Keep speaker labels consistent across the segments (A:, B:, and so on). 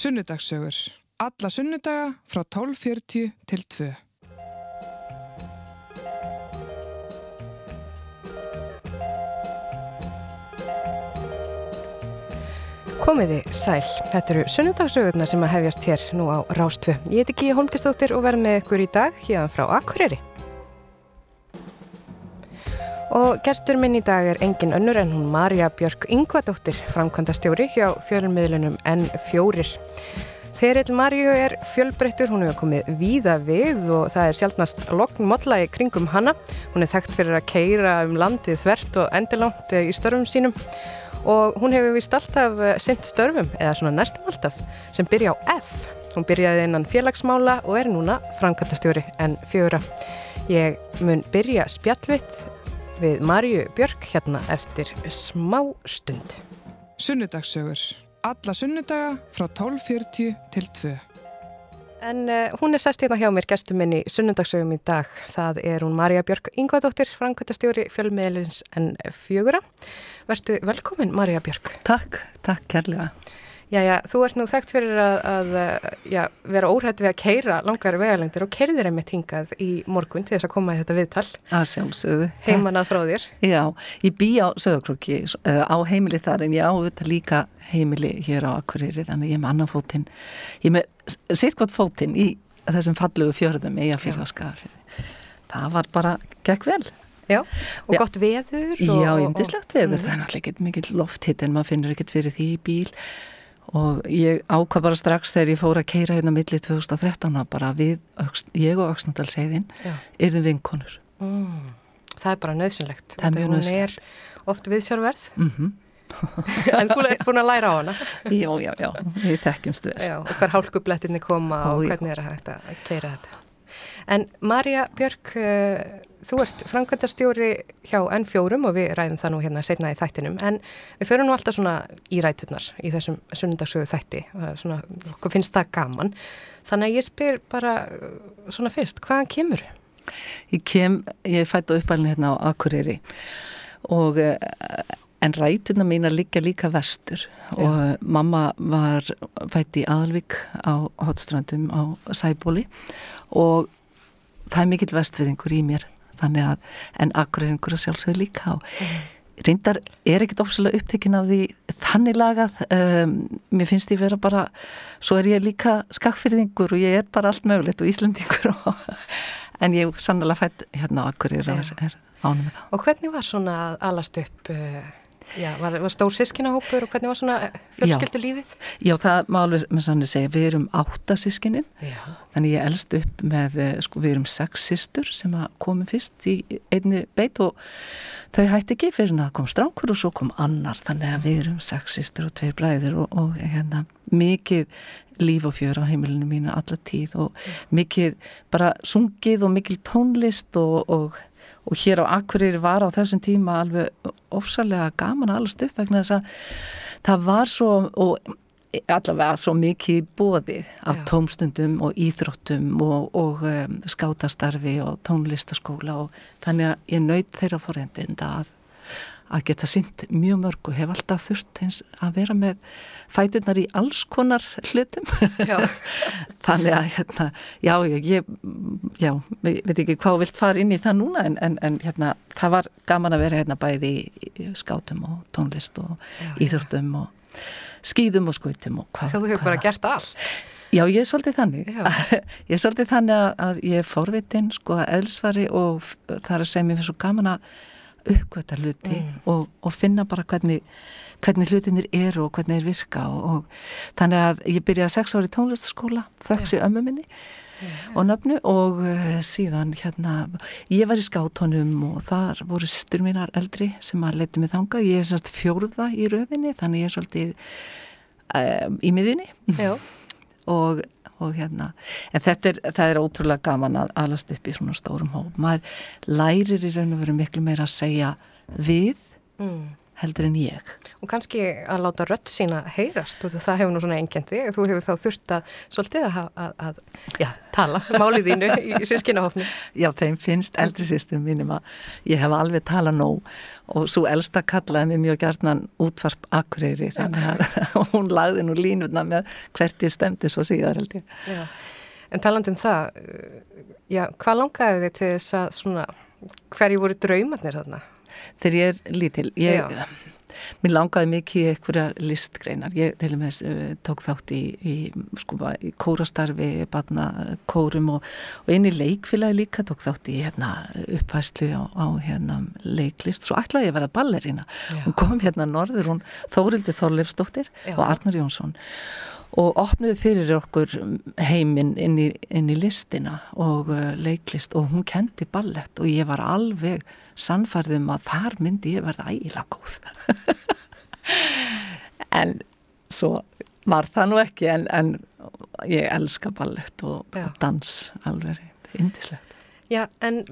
A: Sunnudagssögur. Alla sunnudaga frá 12.40 til 2.
B: Komiði sæl, þetta eru sunnudagssögurnar sem að hefjast hér nú á Rástfu. Ég heiti Gíja Holmgistóttir og verð með ykkur í dag hérna frá Akureyri. Og gerstur minn í dag er engin önnur en hún Marja Björk Yngvadóttir, framkvæmdastjóri hjá fjölmiðlunum N4. Þerill Marju er fjölbreyttur, hún hefur komið víða við og það er sjálfnast lokn modla í kringum hana. Hún er þekkt fyrir að keira um landið þvert og endilangt í störfum sínum og hún hefur vist alltaf synd störfum, eða svona næstum alltaf, sem byrja á F. Hún byrjaði innan félagsmála og er núna framkvæmdastjóri en fjögra. Ég mun byrja spjallvitt við Marju Björk hérna eftir smá stund.
A: Sunnudagssögur. Alla sunnudaga frá 12.40 til 2.
B: En uh, hún er sest hérna hjá mér, gestur minn í sunnundagsögum í dag. Það er hún Marja Björk Yngvadóttir, framkvæmtastjóri fjölmiðlins en fjögura. Vertu velkomin Marja Björk.
C: Takk, takk kærlega.
B: Jæja, þú ert nú þekkt fyrir að, að já, vera óhætt við að keira langari vegalengdir og kerðir einmitt hingað í morgun til þess að koma í þetta viðtal.
C: Að sjálfsögðu.
B: Heiman að frá þér.
C: Já, ég bý á Söðakrokki á heimili þar en ég á þetta líka heimili hér á Akureyri þannig ég er með annan fótinn. Ég er með sitt gott fótinn í þessum fallugu fjörðum að fyrir það skafir. Það var bara gekk vel.
B: Já, og já. gott veður. Og,
C: já, yndislegt veður. Og, það er náttúrulega ekkert mikill lofthitt en maður finnur ekkert fyrir því í bíl og ég ákvað bara strax þegar ég fór að keira hérna millir 2013 að bara við, ég og Öksnandalseiðin erðum vinkonur.
B: Mm, Það er bara nöðsynlegt
C: Það er mjög
B: Hún
C: nöðsynlegt
B: er oft viðsjárverð.
C: Mm -hmm.
B: En þú ert búin að læra á hana.
C: Já, já, já, við þekkjumst vel.
B: Já, Og hver hálkublettinni koma Ó, og hvernig er hægt að keira þetta En Marja Björk uh, þú ert framkvæmdarstjóri hjá N4 og við ræðum það nú hérna setna í þættinum en við förum nú alltaf svona í rætunar í þessum sunnundagsögu þætti svona, okkur finnst það gaman þannig að ég spyr bara svona fyrst, hvaðan kemur?
C: Ég kem, ég fætt á uppælinu hérna á Akureyri og en rætuna mín að liggja líka vestur Já. og mamma var fætt í Aðalvík á hotstrandum á Sæbóli og það er mikill vestfyrringur í mér þannig að, en akkurýringur að sjálfsögðu líka og mm. reyndar er ekkit ofsalega upptekinn af því þannig lagað um, mér finnst ég vera bara svo er ég líka skakfyrðingur og ég er bara allt mögulegt og Íslandingur og, en ég er sannlega fætt hérna á akkurýr og er, er ánum með það
B: Og hvernig var svona að alast upp uh, Já, var, var stór sískinahópur og hvernig var svona fjölskyldu lífið?
C: Já, það má alveg með sann að segja, við erum átta sískinin, þannig ég elst upp með, eh, sko, við erum sex sístur sem komum fyrst í einni beit og þau hætti ekki fyrir að kom stránkur og svo kom annar, þannig að við erum sex sístur og tveir bræðir og, og hérna mikið líf og fjör á heimilinu mínu alla tíð og mikið bara sungið og mikið tónlist og, og og hér á Akureyri var á þessum tíma alveg ofsalega gaman að allast upp vegna þess að það var svo og allavega svo mikið bóði af Já. tómstundum og íþróttum og, og um, skátastarfi og tónlistaskóla og þannig að ég nöyð þeirra forendinda að að geta synd mjög mörg og hef alltaf þurft eins að vera með fætunar í alls konar hlutum þannig að hérna, já, ég já, veit ekki hvað vilt fara inn í það núna en, en, en hérna, það var gaman að vera hérna bæði í skátum og tónlist og já, íþurftum já. og skýðum og skutum og
B: hvað. Þú hefur bara gert allt
C: Já, ég er svolítið þannig ég er svolítið þannig að ég er forvitin sko að eðlisvari og það er að segja mér fyrir svo gaman að uppgöta hluti mm. og, og finna bara hvernig, hvernig hlutinir eru og hvernig þeir virka og, og þannig að ég byrjaði sex ári í tónlistaskóla þöggs í ömmu minni yeah. og nöfnu og uh, síðan hérna ég var í skátonum og þar voru sýstur mínar eldri sem að leiti mig þanga ég er sérst fjórða í röðinni þannig ég er svolítið um, í miðinni og og hérna, en þetta er, er ótrúlega gaman að alast upp í svona stórum hóp, maður lærir í raun og veru miklu meira að segja við mm. heldur en ég.
B: Og kannski að láta rött sína heyrast og það hefur nú svona engjandi, þú hefur þá þurft að svolítið að, að, að já, tala málið þínu í sískinahofni.
C: Já, þeim finnst eldri sýstum mínum að ég hef alveg talað nóg og svo elsta kallaði mér mjög gerðnan útvarp akkureyri þannig að hún lagði nú línuna með hvert ég stemdi svo síðar held ég.
B: Já. En taland um það, já, hvað langaði þið til þess að svona, hverju voru draumarnir þarna?
C: Þegar ég er lítil, ég, mér langaði mikið í einhverja listgreinar. Ég til og með uh, tók þátt í, í, sko, í kórastarfi, barna kórum og, og inn í leikfélagi líka tók þátt í hérna, uppvæslu á, á hérna, leiklist. Svo ætlaði ég að verða ballerina. Hún kom hérna norður, hún Þórildi Þorleifsdóttir og Arnar Jónsson og opnuði fyrir okkur heiminn inn inn í listina og uh, leiklist og hún kendi ballett og ég var alveg sannfærðum að þar myndi ég verða ægila góð. En svo var það nú ekki en, en ég elska ballett og, og dans alveg, indislegt
B: Já, en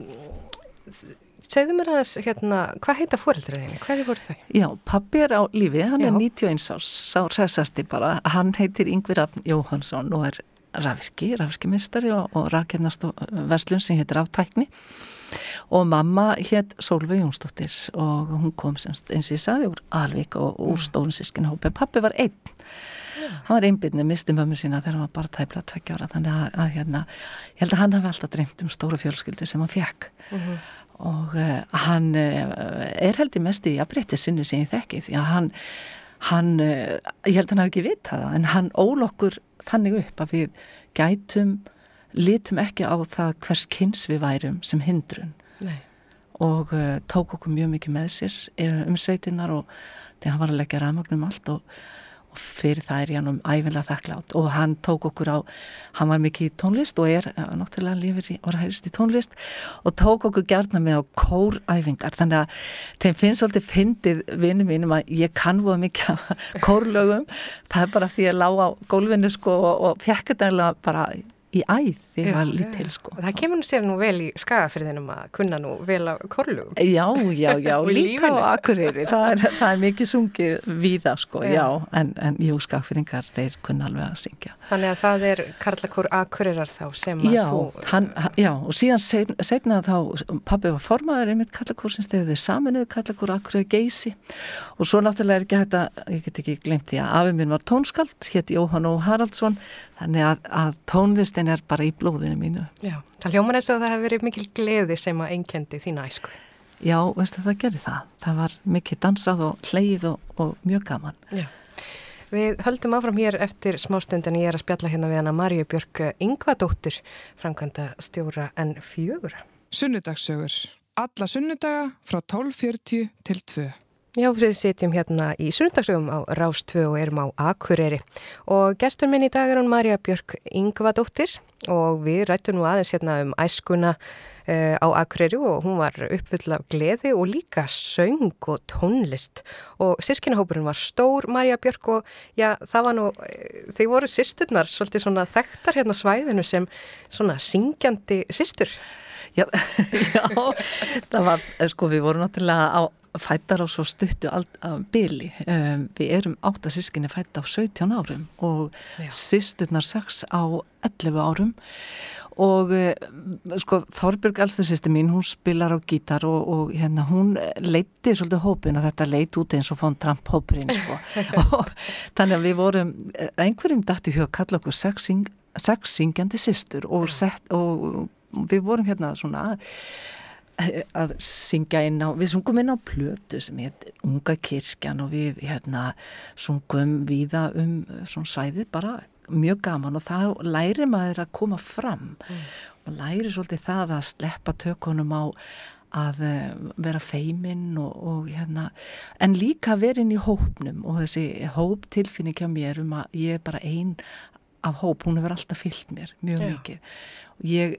B: Segðu mér aðeins, hérna, hvað heita fóreldraðinu? Hverju voru þau?
C: Já, pappi er á lífi, hann Já. er 91 árs, sá resasti bara. Hann heitir Yngvi Rafn Jóhansson og er rafirki, rafirkimistari og, og rakennast og verslun sem heitir Aftækni. Og mamma hétt Solveig Jónsdóttir og hún kom semst eins og ég saði úr Alvík og úr stónusískinu hópi. Pappi var einn. Hann var einbindni, misti mömmu sína þegar hann var bara tæpla tveggja ára. Þannig að, að hérna, ég held að hann hafi alltaf dreymt um stóru fjölskyldu sem hann fekk. Uh mhm. -huh og uh, hann uh, er heldur mest í að breytta sinni sem ég þekki því að hann, hann uh, ég held að hann hafi ekki vitað það en hann ól okkur þannig upp að við gætum litum ekki á það hvers kynns við værum sem hindrun Nei. og tók okkur mjög mikið með sér um sveitinnar og þegar hann var að leggja ramagnum allt og og fyrir það er ég hann um æfinlega þakklátt. Og hann tók okkur á, hann var mikið í tónlist og er náttúrulega lífið í orðhærist í tónlist og tók okkur gerna með á kóræfingar. Þannig að þeim finnst svolítið fyndið vinnum mínum að ég kann voða mikið af kórlögum, það er bara því að ég lág á gólfinu sko og, og þetta bara í æð því það var lítil sko.
B: Það kemur nú sér nú vel í skagafyrðinum að kunna nú vel á korlugum.
C: Já, já, já, líka á akkurýri, það er, það er mikið sungið víða sko, já, en, en jú, skagafyrðingar, þeir kunna alveg að syngja.
B: Þannig að það er karlakór akkurýrar þá sem að
C: já,
B: þú...
C: Hann, já, og síðan set, setna þá, pabbi var formaður einmitt karlakór sem stegði þeir saminuðu karlakór akkurýrar geysi. Og svo náttúrulega er ekki hægt að, ég get ekki glemt því að afið minn var tónskald, hétt Jóhann og Haraldsson. Þannig að, að tónlistin er bara í blóðinu mínu.
B: Já, það hljómar eins og það hefur verið mikil gleði sem að einkendi þína æsku.
C: Já, veistu það gerði það. Það var mikið dansað og hleyið og, og mjög gaman.
B: Já. Við höldum áfram hér eftir smástund en ég er að spjalla hérna við hana Marju Björk Yngvadóttur, framkvæmda stjóra en fjögura.
A: Sunnudagssögur. Alla sunnudaga frá 12.40 til 2.
B: Já, við sitjum hérna í sunndagsögum á Rástvö og erum á Akureyri og gestur minn í dag er hún Marja Björk Yngvadóttir og við rættum nú aðeins hérna um æskuna uh, á Akureyri og hún var uppfull af gleði og líka söng og tónlist og sískinahópurinn var stór Marja Björk og já, það var nú, eh, þeir voru sýsturnar svolítið svona þekktar hérna svæðinu sem svona syngjandi sýstur.
C: Já, já, það var, sko, við vorum náttúrulega á fættar á svo stuttu bili. Um, við erum áttasískinni fætt á 17 árum og sýsturnar 6 á 11 árum. Og uh, sko Þorbjörg elstarsýsti mín, hún spilar á gítar og, og hérna hún leiti svolítið hópin og þetta leit út eins og fónd Trump hópurinn sko. Og þannig að við vorum, einhverjum dætti hjá að kalla okkur sexingjandi sýstur og, og við vorum hérna svona að syngja inn á, við sungum inn á plötu sem heit Unga kirkjan og við hérna sungum viða um svona svæðið bara mjög gaman og það læri maður að koma fram mm. og læri svolítið það að sleppa tökunum á að eh, vera feiminn og, og hérna, en líka vera inn í hópnum og þessi hóptilfinni kjá mér um að ég er bara einn af hóp, hún hefur alltaf fyllt mér mjög Já. mikið Ég,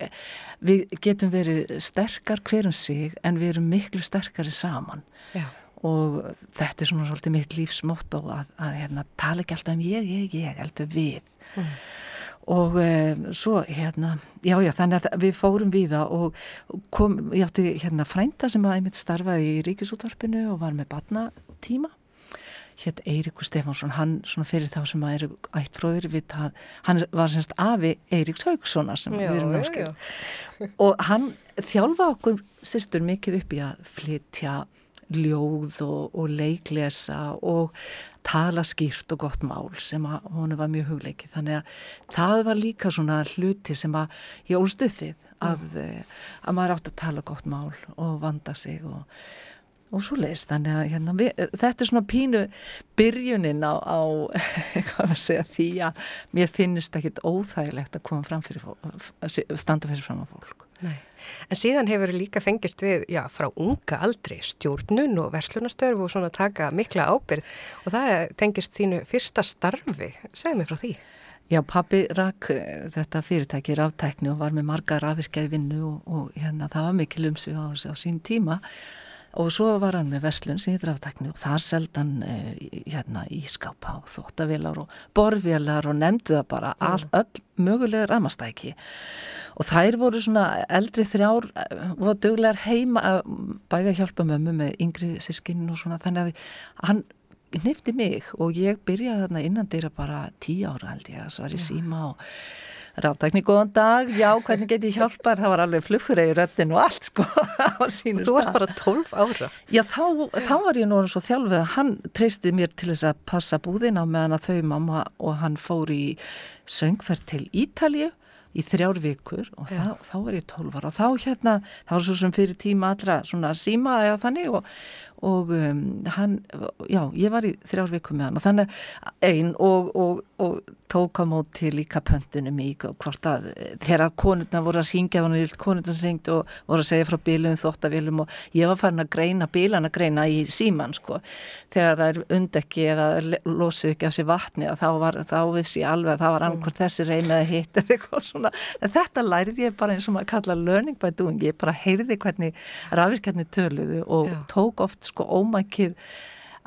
C: við getum verið sterkar hverjum sig en við erum miklu sterkari saman Já. og þetta er svona svolítið mitt lífsmótt og að, að hérna, tala ekki alltaf um ég, ég, ég, heldur við mm. og um, svo hérna, já já þannig að við fórum við það og kom, ég átti hérna frænda sem að einmitt starfaði í ríkisútvarpinu og var með batna tíma hétt Eiríkur Stefánsson, hann svona fyrir þá sem að eru ættfróðir við það, hann var semst afi Eiríks Haugssonar sem já, við erum náttúrulega og hann þjálfa okkur sýstur mikið upp í að flytja ljóð og, og leiklesa og tala skýrt og gott mál sem að honu var mjög hugleikið. Þannig að það var líka svona hluti sem að ég ólst uppið að, mm. að maður átt að tala gott mál og vanda sig og, og svo leiðist þannig að hérna, við, þetta er svona pínu byrjunin á, á segja, því að mér finnist ekkit óþægilegt að koma fram fyrir fólk, standa fyrir fram á fólk
B: Nei. En síðan hefur líka fengist við, já, frá unga aldri stjórnun og verslunastörf og svona taka mikla ábyrð og það tengist þínu fyrsta starfi. Segð mér frá því.
C: Já, pabbi rak eh, þetta fyrirtæki ráftækni og var með marga rafirkjaði vinnu og, og hérna það var mikil umsvið á, á sín tíma og svo var hann með verslun sem heitir aftakni og þar seldan uh, hérna ískápa og þóttavélar og borvélar og nefndu það bara mm. all, öll mögulega ramastæki og þær voru svona eldri þrjár og eh, döglegar heima að bæði að hjálpa mömmu með yngri sískinn og svona þannig að hann nefndi mig og ég byrjaði þarna innan dýra bara tíu ára held ég að var í síma og Ráttækni, góðan dag, já, hvernig get ég hjálpar? Það var alveg flugfröði röttin og allt, sko, á sínu
B: stað. Þú varst bara 12 ára?
C: Já, þá, þá var ég nú svo þjálfið að hann treysti mér til þess að passa búðina meðan að þau mamma og hann fór í söngferð til Ítalju í þrjár vikur og þá, þá var ég 12 ára og þá hérna, þá var svo sem fyrir tíma allra svona síma eða þannig og, og um, hann, já, ég var í þrjár viku með hann og þannig einn og, og, og tók á móti líka pöntunum í hvort að þegar konurna voru að ringja hann er konurna sem ringd og voru að segja frá bílum, þóttavílum og ég var farin að greina bílan að greina í síman sko. Þegar það er undekki eða losuð ekki af sér vatni þá var þá vissi ég alveg að það var annarkort þessi reym eða hitt eða eitthvað svona. En þetta lærið ég bara eins og maður kalla learning by doing, ég bara heyrði hvernig rafirkarnir töluðu og Já. tók oft sko ómækið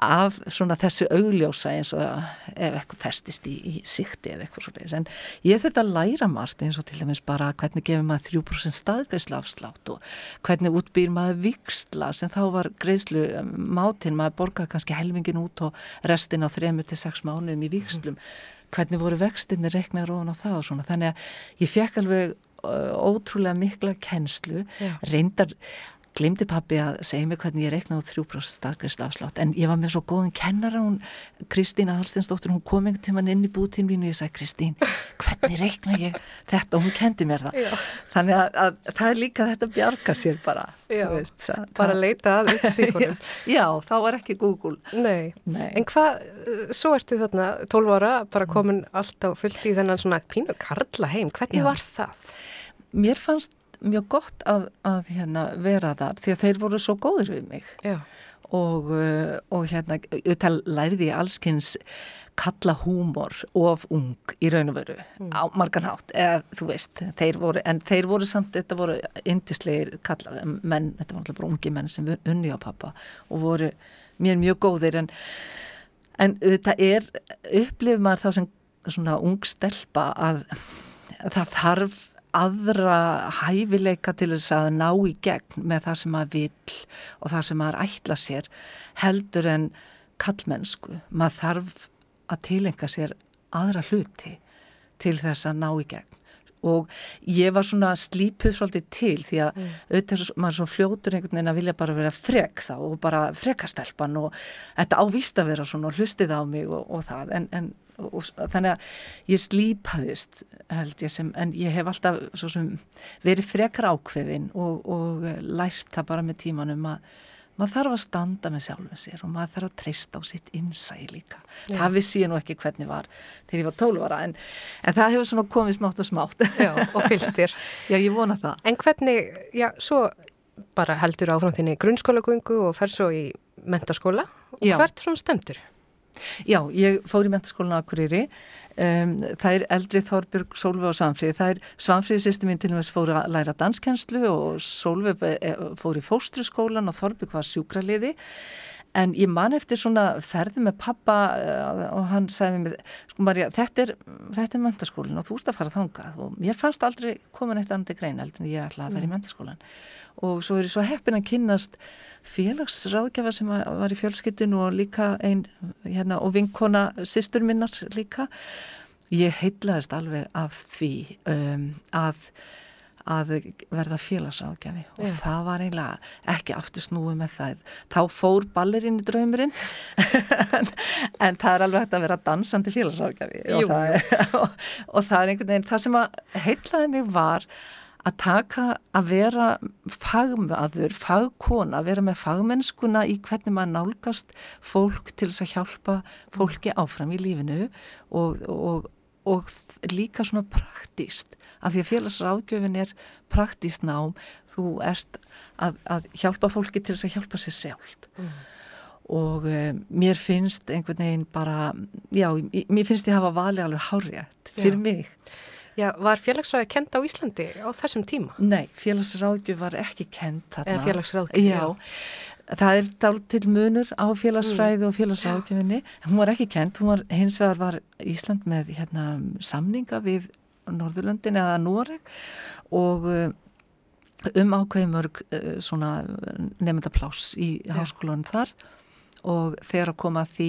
C: af svona þessu augljósa eins og ef eitthvað festist í, í sikti eða eitthvað svolítið en ég þurfti að læra margt eins og til dæmis bara hvernig gefur maður 3% staðgreislu afslátt og hvernig útbýr maður viksla sem þá var greislu um, mátin maður borgaði kannski helmingin út og restin á 3-6 mánuðum í vikslum hvernig voru vextinni reknar ofan á það og svona. Þannig að ég fekk alveg ótrúlega mikla kennslu. Já. reyndar glimti pappi að segja mig hvernig ég reknaði 3% staðgreifsla afslátt en ég var með svo góðan kennara hún Kristín Aðalsteinsdóttir, hún kom einhvern tíman inn í bútín mín og ég sagði Kristín, hvernig rekna ég þetta og hún kendi mér það Já. þannig að, að það er líka þetta bjarga sér bara
B: veist, það, bara að leita að upplýsingunum
C: Já, þá var ekki Google
B: Nei, Nei. en hvað, svo ertu þarna 12 ára, bara komin alltaf fullt í þennan svona pínu karla heim hvernig Já. var það?
C: Mér fannst mjög gott að, að hérna, vera þar því að þeir voru svo góðir við mig. Og, uh, og hérna auðvitað læriði ég allskynns kalla húmor of ung í raun og veru mm. á marganhátt eða þú veist, þeir voru en þeir voru samt, þetta voru indislegir kallar, menn, þetta var alltaf bara ungi menn sem unni á pappa og voru mér mjög góðir. En en þetta er, upplifir maður þá sem svona ung stelpa að það þarf aðra hæfileika til þess að ná í gegn með það sem maður vill og það sem maður ætla sér heldur en kallmennsku. Maður þarf að tilenga sér aðra hluti til þess að ná í gegn og ég var svona slípuð svolítið til því að mm. auðvitað maður svona fljótur einhvern veginn að vilja bara vera frek þá og bara frekastelpan og þetta ávist að vera svona og hlustið á mig og, og það en, en og, þannig að ég slípaðist held ég sem, en ég hef alltaf sem, verið frekar ákveðin og, og lært það bara með tímanum að maður þarf að standa með sjálfum sér og maður þarf að treysta á sitt innsæ líka. Já. Það vissi ég nú ekki hvernig var þegar ég var tólvara en, en það hefur svona komið smátt og smátt.
B: Já, og fylgtir.
C: já, ég vona það.
B: En hvernig, já, svo bara heldur áfram þinni grunnskólagöngu og fer svo í mentaskóla og já. hvert svona stemtur?
C: Já, ég fór í mentaskólan Akureyri. Um, það er eldri Þorbjörg, Sólvi og Svanfríð. Það er Svanfríð sýsti mín til og með fór að læra danskenslu og Sólvi eh, fór í fóstruskólan og Þorbjörg var sjúkraliði en ég man eftir svona ferði með pappa uh, og hann sagði mér, sko Marja, þetta er, þetta er mentaskólin og þú ert að fara þangað. Og ég fannst aldrei komin eitt annað grein heldur en ég ætla að vera í mm. mentaskólan og svo er ég svo heppin að kynnast félagsráðgjafa sem var í fjölskyttinu og líka einn hérna, og vinkona sýstur minnar líka. Ég heitlaðist alveg af því um, að að verða félagsráðgjafi. Og yeah. það var eiginlega ekki aftur snúið með það. Þá fór ballerinn í draumurinn en, en það er alveg hægt að vera dansandi félagsráðgjafi. Og, og, og það er einhvern veginn það sem að heitlaði mig var að taka að vera fagmaður, fagkona, að vera með fagmennskuna í hvernig maður nálgast fólk til þess að hjálpa fólki áfram í lífinu og, og, og líka svona praktíst, af því að félagsráðgjöfin er praktíst nám, þú ert að, að hjálpa fólki til þess að hjálpa sér sjálft. Mm. Og um, mér finnst einhvern veginn bara, já, mér finnst ég hafa valið alveg hárétt fyrir já. mig.
B: Já, var félagsráði kent á Íslandi á þessum tíma?
C: Nei, félagsráðgjöf var ekki kent þarna.
B: Eða félagsráðgjöf,
C: já. já. Það er til munur á félagsræði mm. og félagsráðgjöfinni. Hún var ekki kent, hún var, hins vegar var Ísland með hérna, samninga við Norðurlöndin eða Noreg og uh, um ákveðimörg uh, svona nefndapláss í háskólanum þar og þegar að koma því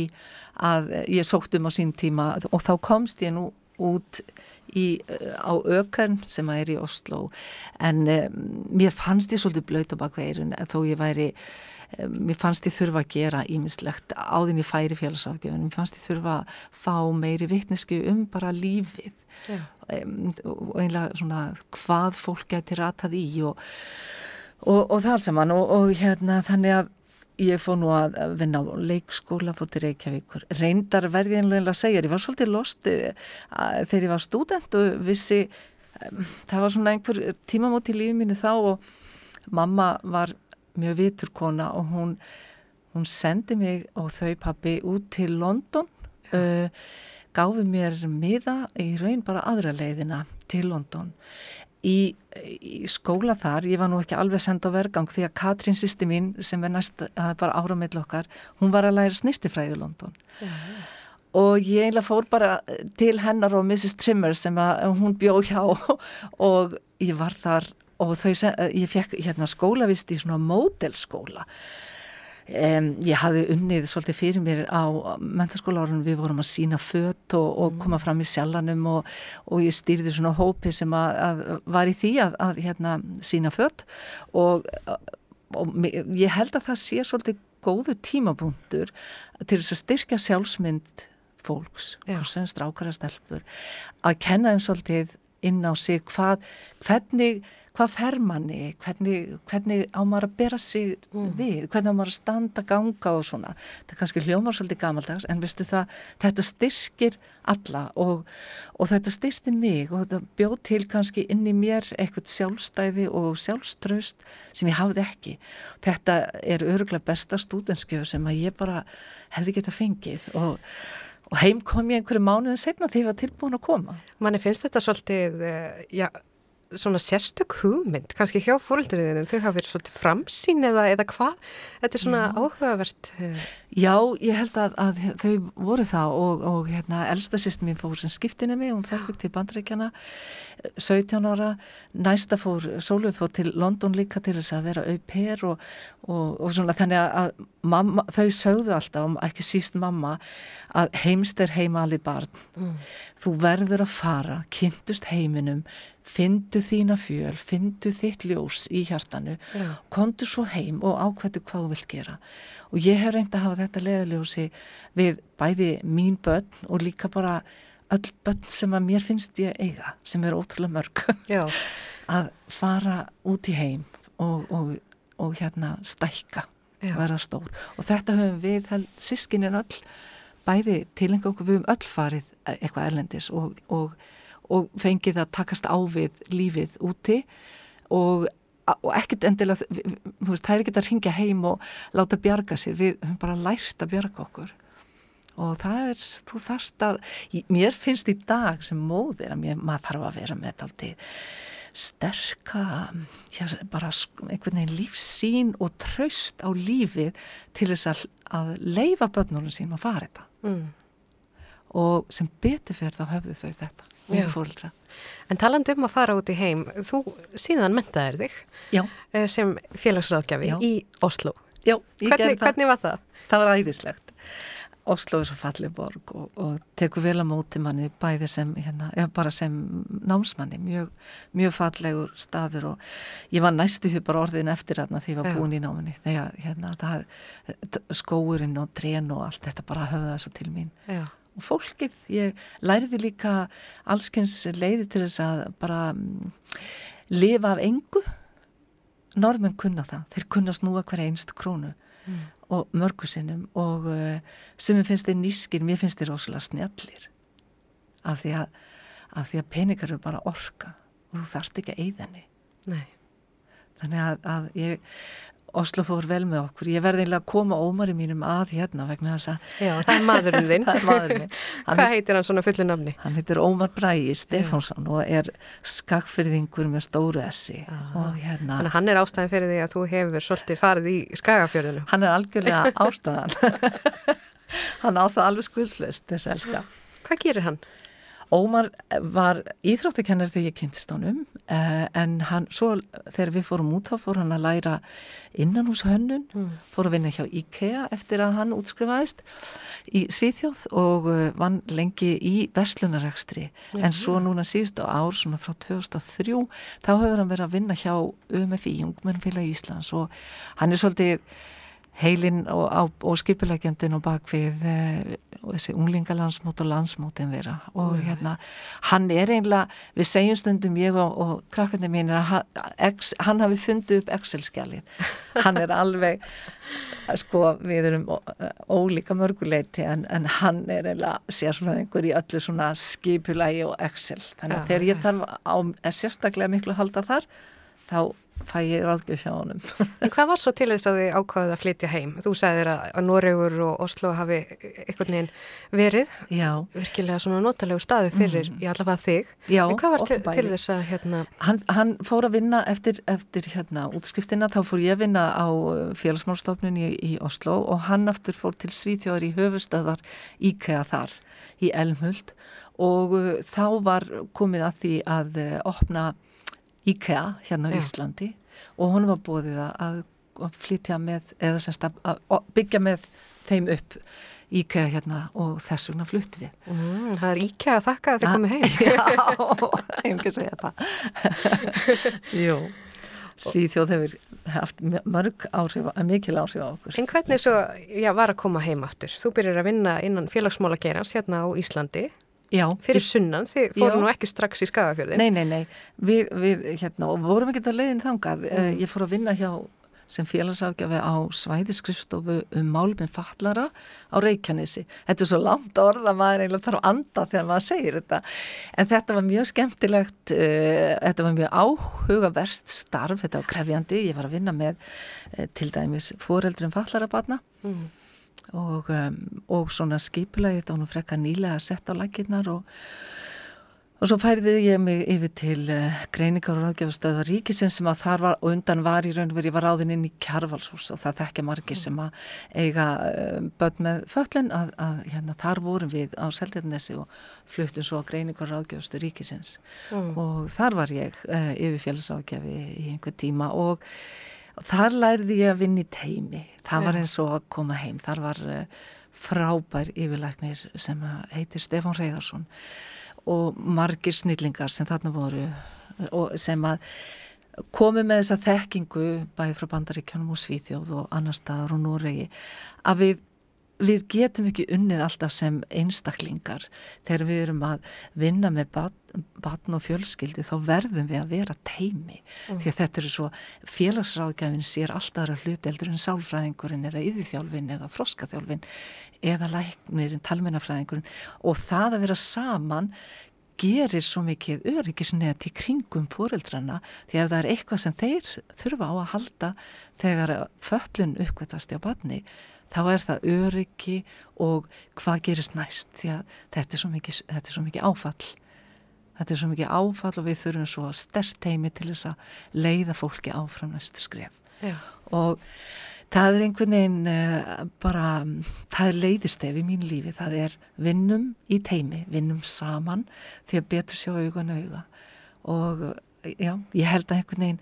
C: að ég sótt um á sín tíma og þá komst ég nú út í, eh, á ökern sem að er í Oslo en um, mér fannst ég svolítið blöyt á bakveirun þó ég væri mér fannst ég þurfa að gera ímislegt áðin í færi félagsafgjöfun mér fannst ég þurfa að fá meiri vittnesku um bara lífið. Um, og einlega svona hvað fólk getur ratað í og, og, og það alls saman. Og, og hérna þannig að ég fóð nú að vinna á leikskóla fór til Reykjavíkur. Reyndar verði einlega að segja, ég var svolítið lost eh, þegar ég var student og vissi það var svona einhver tímamót í lífið mínu þá og mamma var mjög viturkona og hún, hún sendi mig og þau pappi út til London uh, gáfi mér miða í raun bara aðra leiðina til London í, í skóla þar, ég var nú ekki alveg senda á vergang því að Katrín sýsti mín sem er næst, það er bara ára mill okkar hún var að læra snirtifræði í London ja. og ég eiginlega fór bara til hennar og Mrs. Trimmer sem að hún bjóð hjá og ég var þar og þau, ég fekk hérna skólavist í svona módelskóla. Um, ég hafði unnið svolítið fyrir mér á mentaskóla árunum við vorum að sína fött og, og mm. koma fram í sjallanum og, og ég stýrði svona hópi sem að, að var í því að, að hérna, sína fött og, og ég held að það sé svolítið góðu tímapunktur til þess að styrkja sjálfsmynd fólks, sem strákara stelpur að kenna þeim svolítið inn á sig hvað, hvernig hvað fer manni, hvernig, hvernig á maður að bera sig mm. við, hvernig á maður að standa, ganga og svona. Það er kannski hljómar svolítið gamaldags en veistu það, þetta styrkir alla og, og þetta styrkir mig og þetta bjóð til kannski inn í mér eitthvað sjálfstæði og sjálfströst sem ég hafði ekki. Þetta er öruglega besta stúdenskjöf sem að ég bara hefði geta fengið og Og heim kom ég einhverju mánuðin setna þegar ég var tilbúin að koma.
B: Manni finnst þetta svolítið, eh, já, svona sérstök hugmynd, kannski hjá fórölduriðinu, þau hafa verið svolítið framsýn eða, eða hvað? Þetta er svona Já. áhugavert.
C: Eh. Já, ég held að, að þau voru það og, og hérna, elsta sýst mín fór sem skiptinni mig, hún þarf til bandreikjana, 17 ára, næsta fór, Sólvið fór til London líka til þess að vera au pair og, og, og svona þannig að mamma, þau sögðu alltaf, ekki síst mamma, að heimst er heima alveg barn. Mm. Þú verður að fara, kynntust heiminum, fyndu þína fjöl, fyndu þitt ljós í hjartanu, Já. kontu svo heim og ákvæðu hvað þú vilt gera og ég hef reynd að hafa þetta leðaljósi við bæði mín börn og líka bara öll börn sem að mér finnst ég eiga sem er ótrúlega mörg að fara út í heim og, og, og hérna stækka Já. vera stór. Og þetta höfum við sískinin öll bæði tilenga okkur, við höfum öll farið eitthvað erlendis og, og og fengið að takast á við lífið úti. Og, og ekkert endilega, veist, það er ekkert að ringja heim og láta bjarga sér, við höfum bara lært að bjarga okkur. Og það er, þú þarft að, mér finnst í dag sem móðir að mér, maður þarf að vera með þetta aldrei sterka já, bara einhvern veginn lífsín og traust á lífið til þess að, að leifa börnunum sín að fara þetta mm. og sem betur fyrir þá höfðu þau þetta mjög fólkra.
B: En talandi um að fara út í heim, þú síðan mentaðir þig
C: Já.
B: Eh, sem félagsráðgjafi í Oslo.
C: Já,
B: hvernig, hvernig var það?
C: Það var æðislegt. Oslo er svo fallið borg og, og tekur vel á móti manni bæði sem, hérna, já bara sem námsmanni, mjög, mjög fallegur staður og ég var næstu því bara orðin eftir þarna þegar ég var búin í náminni þegar hérna, það, skóurinn og trén og allt þetta bara höfða þessu til mín. Já og fólkið, ég læriði líka allskens leiði til þess að bara um, lifa af engu norðmenn kunna það, þeir kunna snúa hver einstu krónu mm. Og mörgusinnum og uh, ég finnst þeir nýskir, mér finnst þeir rosalega snjallir. Af því að, af því að peningar eru bara orka. Og þú þarft ekki að eyðinni þannig að, að ég Oslo fór vel með okkur, ég verði einlega að koma ómari mínum að hérna vegna þess að
B: Já, það er maðurinn þinn.
C: Er maðurinn
B: Hvað heitir hann svona fullu nafni?
C: Hann heitir Ómar Bræi Stefánsson og er skagfyrðingur með stóru essi og
B: hérna Þannig hann er ástæðan fyrir því að þú hefur svolítið farið í skagafjörðinu
C: Hann er algjörlega ástæðan. Hann á það alveg skuldlust þess elska.
B: Hvað gerir hann?
C: Ómar var íþróttakennari þegar ég kynntist honum eh, en hann, svo þegar við fórum út þá fór hann að læra innan hús hönnun, mm. fór að vinna hjá IKEA eftir að hann útskrifaðist í Svíþjóð og uh, vann lengi í verslunarekstri mm. en svo núna síðustu ár, svona frá 2003, þá hefur hann verið að vinna hjá UMFI, Ungmennfélag Íslands og hann er svolítið heilin og, og skipilækjandin og bakvið e, þessi unglingalansmót og landsmótin þeirra. Og mm. hérna hann er einlega, við segjum stundum ég og, og krakkandi mín er að hann, hann hafi fundið upp Excel-skjalið. Hann er alveg sko við erum ólíka mörguleiti en, en hann er einlega sérfræðingur í öllu svona skipilægi og Excel. Þannig að ja, þegar ég þarf á sérstaklega miklu að halda þar þá fæ ég ráðgjöf hjá honum.
B: En hvað var svo til þess að þið ákvaðið að flytja heim? Þú sagðir að Noregur og Oslo hafi einhvern veginn verið,
C: Já.
B: virkilega svona notalegu staði fyrir mm. í allavega þig.
C: Já,
B: en hvað var til, til þess að hérna...
C: Hann, hann fór að vinna eftir, eftir hérna útskriftina, þá fór ég að vinna á uh, félagsmálstofnun í, í Oslo og hann aftur fór til Svíþjóðar í höfustöðar íkæða þar í Elmhult og uh, þá var komið að því að uh, opna IKEA hérna á Íslandi og hún var búið að, að flytja með eða semst að, að byggja með þeim upp IKEA hérna og þess vegna flutt við.
B: Mm, það er IKEA að þakka að þið komið heim.
C: Já, einhvers veginn það. Jú, Svíþjóð hefur haft mörg áhrif, mikil áhrif á okkur.
B: En hvernig svo, já, var að koma heim aftur? Þú byrjar að vinna innan félagsmála geras hérna á Íslandi
C: Já,
B: fyrir sunnan, þið fóru nú ekki strax í skagafjörðin
C: Nei, nei, nei, við, við hérna, og vorum ekki að leiðin þangað. Mm. ég fór að vinna hjá sem félagsákjafi á svæðiskrifstofu um málminn fallara á Reykjanesi. Þetta er svo langt orð að maður eiginlega þarf að anda þegar maður segir þetta. En þetta var mjög skemmtilegt uh, þetta var mjög áhugavert starf, þetta var krefjandi, ég var að vinna með uh, til dæmis fóreldrum fallarabatna mm og, um, og svona skipulagi þetta var nú frekka nýlega að setja á lakirnar og, og svo færði ég mig yfir til uh, greiningar og ráðgjöfustöða ríkisins sem að þar var og undan var í raun og verið, ég var ráðinn inn í kjarvalshús og það þekkja margir sem að eiga uh, börn með föllun að, að hérna, þar vorum við á Seldirnesi og fluttum svo að greiningar og ráðgjöfustöð ríkisins mm. og þar var ég uh, yfir félagsákjafi í einhver tíma og og þar lærði ég að vinna í teimi það var eins og að koma heim. Þar var uh, frábær yfirleiknir sem heitir Stefán Reyðarsson og margir snillingar sem þarna voru og sem að komi með þessa þekkingu bæði frá bandaríkjónum og Svíþjóð og annar staðar og Noregi að við við getum ekki unnið alltaf sem einstaklingar. Þegar við erum að vinna með batn og fjölskyldi þá verðum við að vera teimi mm. því að þetta eru svo félagsráðgæfin sér alltaf aðra hluti eldur en sálfræðingurinn eða yfirþjálfin eða froskaþjálfin eða læknirinn, talmennafræðingurinn og það að vera saman gerir svo mikið öryggisnett í kringum fóreldrana því að það er eitthvað sem þeir þurfa á að halda þegar föllun uppkvæmtast á batni þá er það öryggi og hvað gerist næst því að þetta er svo mikið, er svo mikið áfall. Þetta er svo mikið áfall og við þurfum svo stert heimi til þess að leiða fólki áfram næstu skref.
B: Já.
C: og það er einhvern veginn uh, bara, það er leiðistef í mín lífi, það er vinnum í teimi, vinnum saman því að betur sjá augun auga. Og já, ég held að einhvern veginn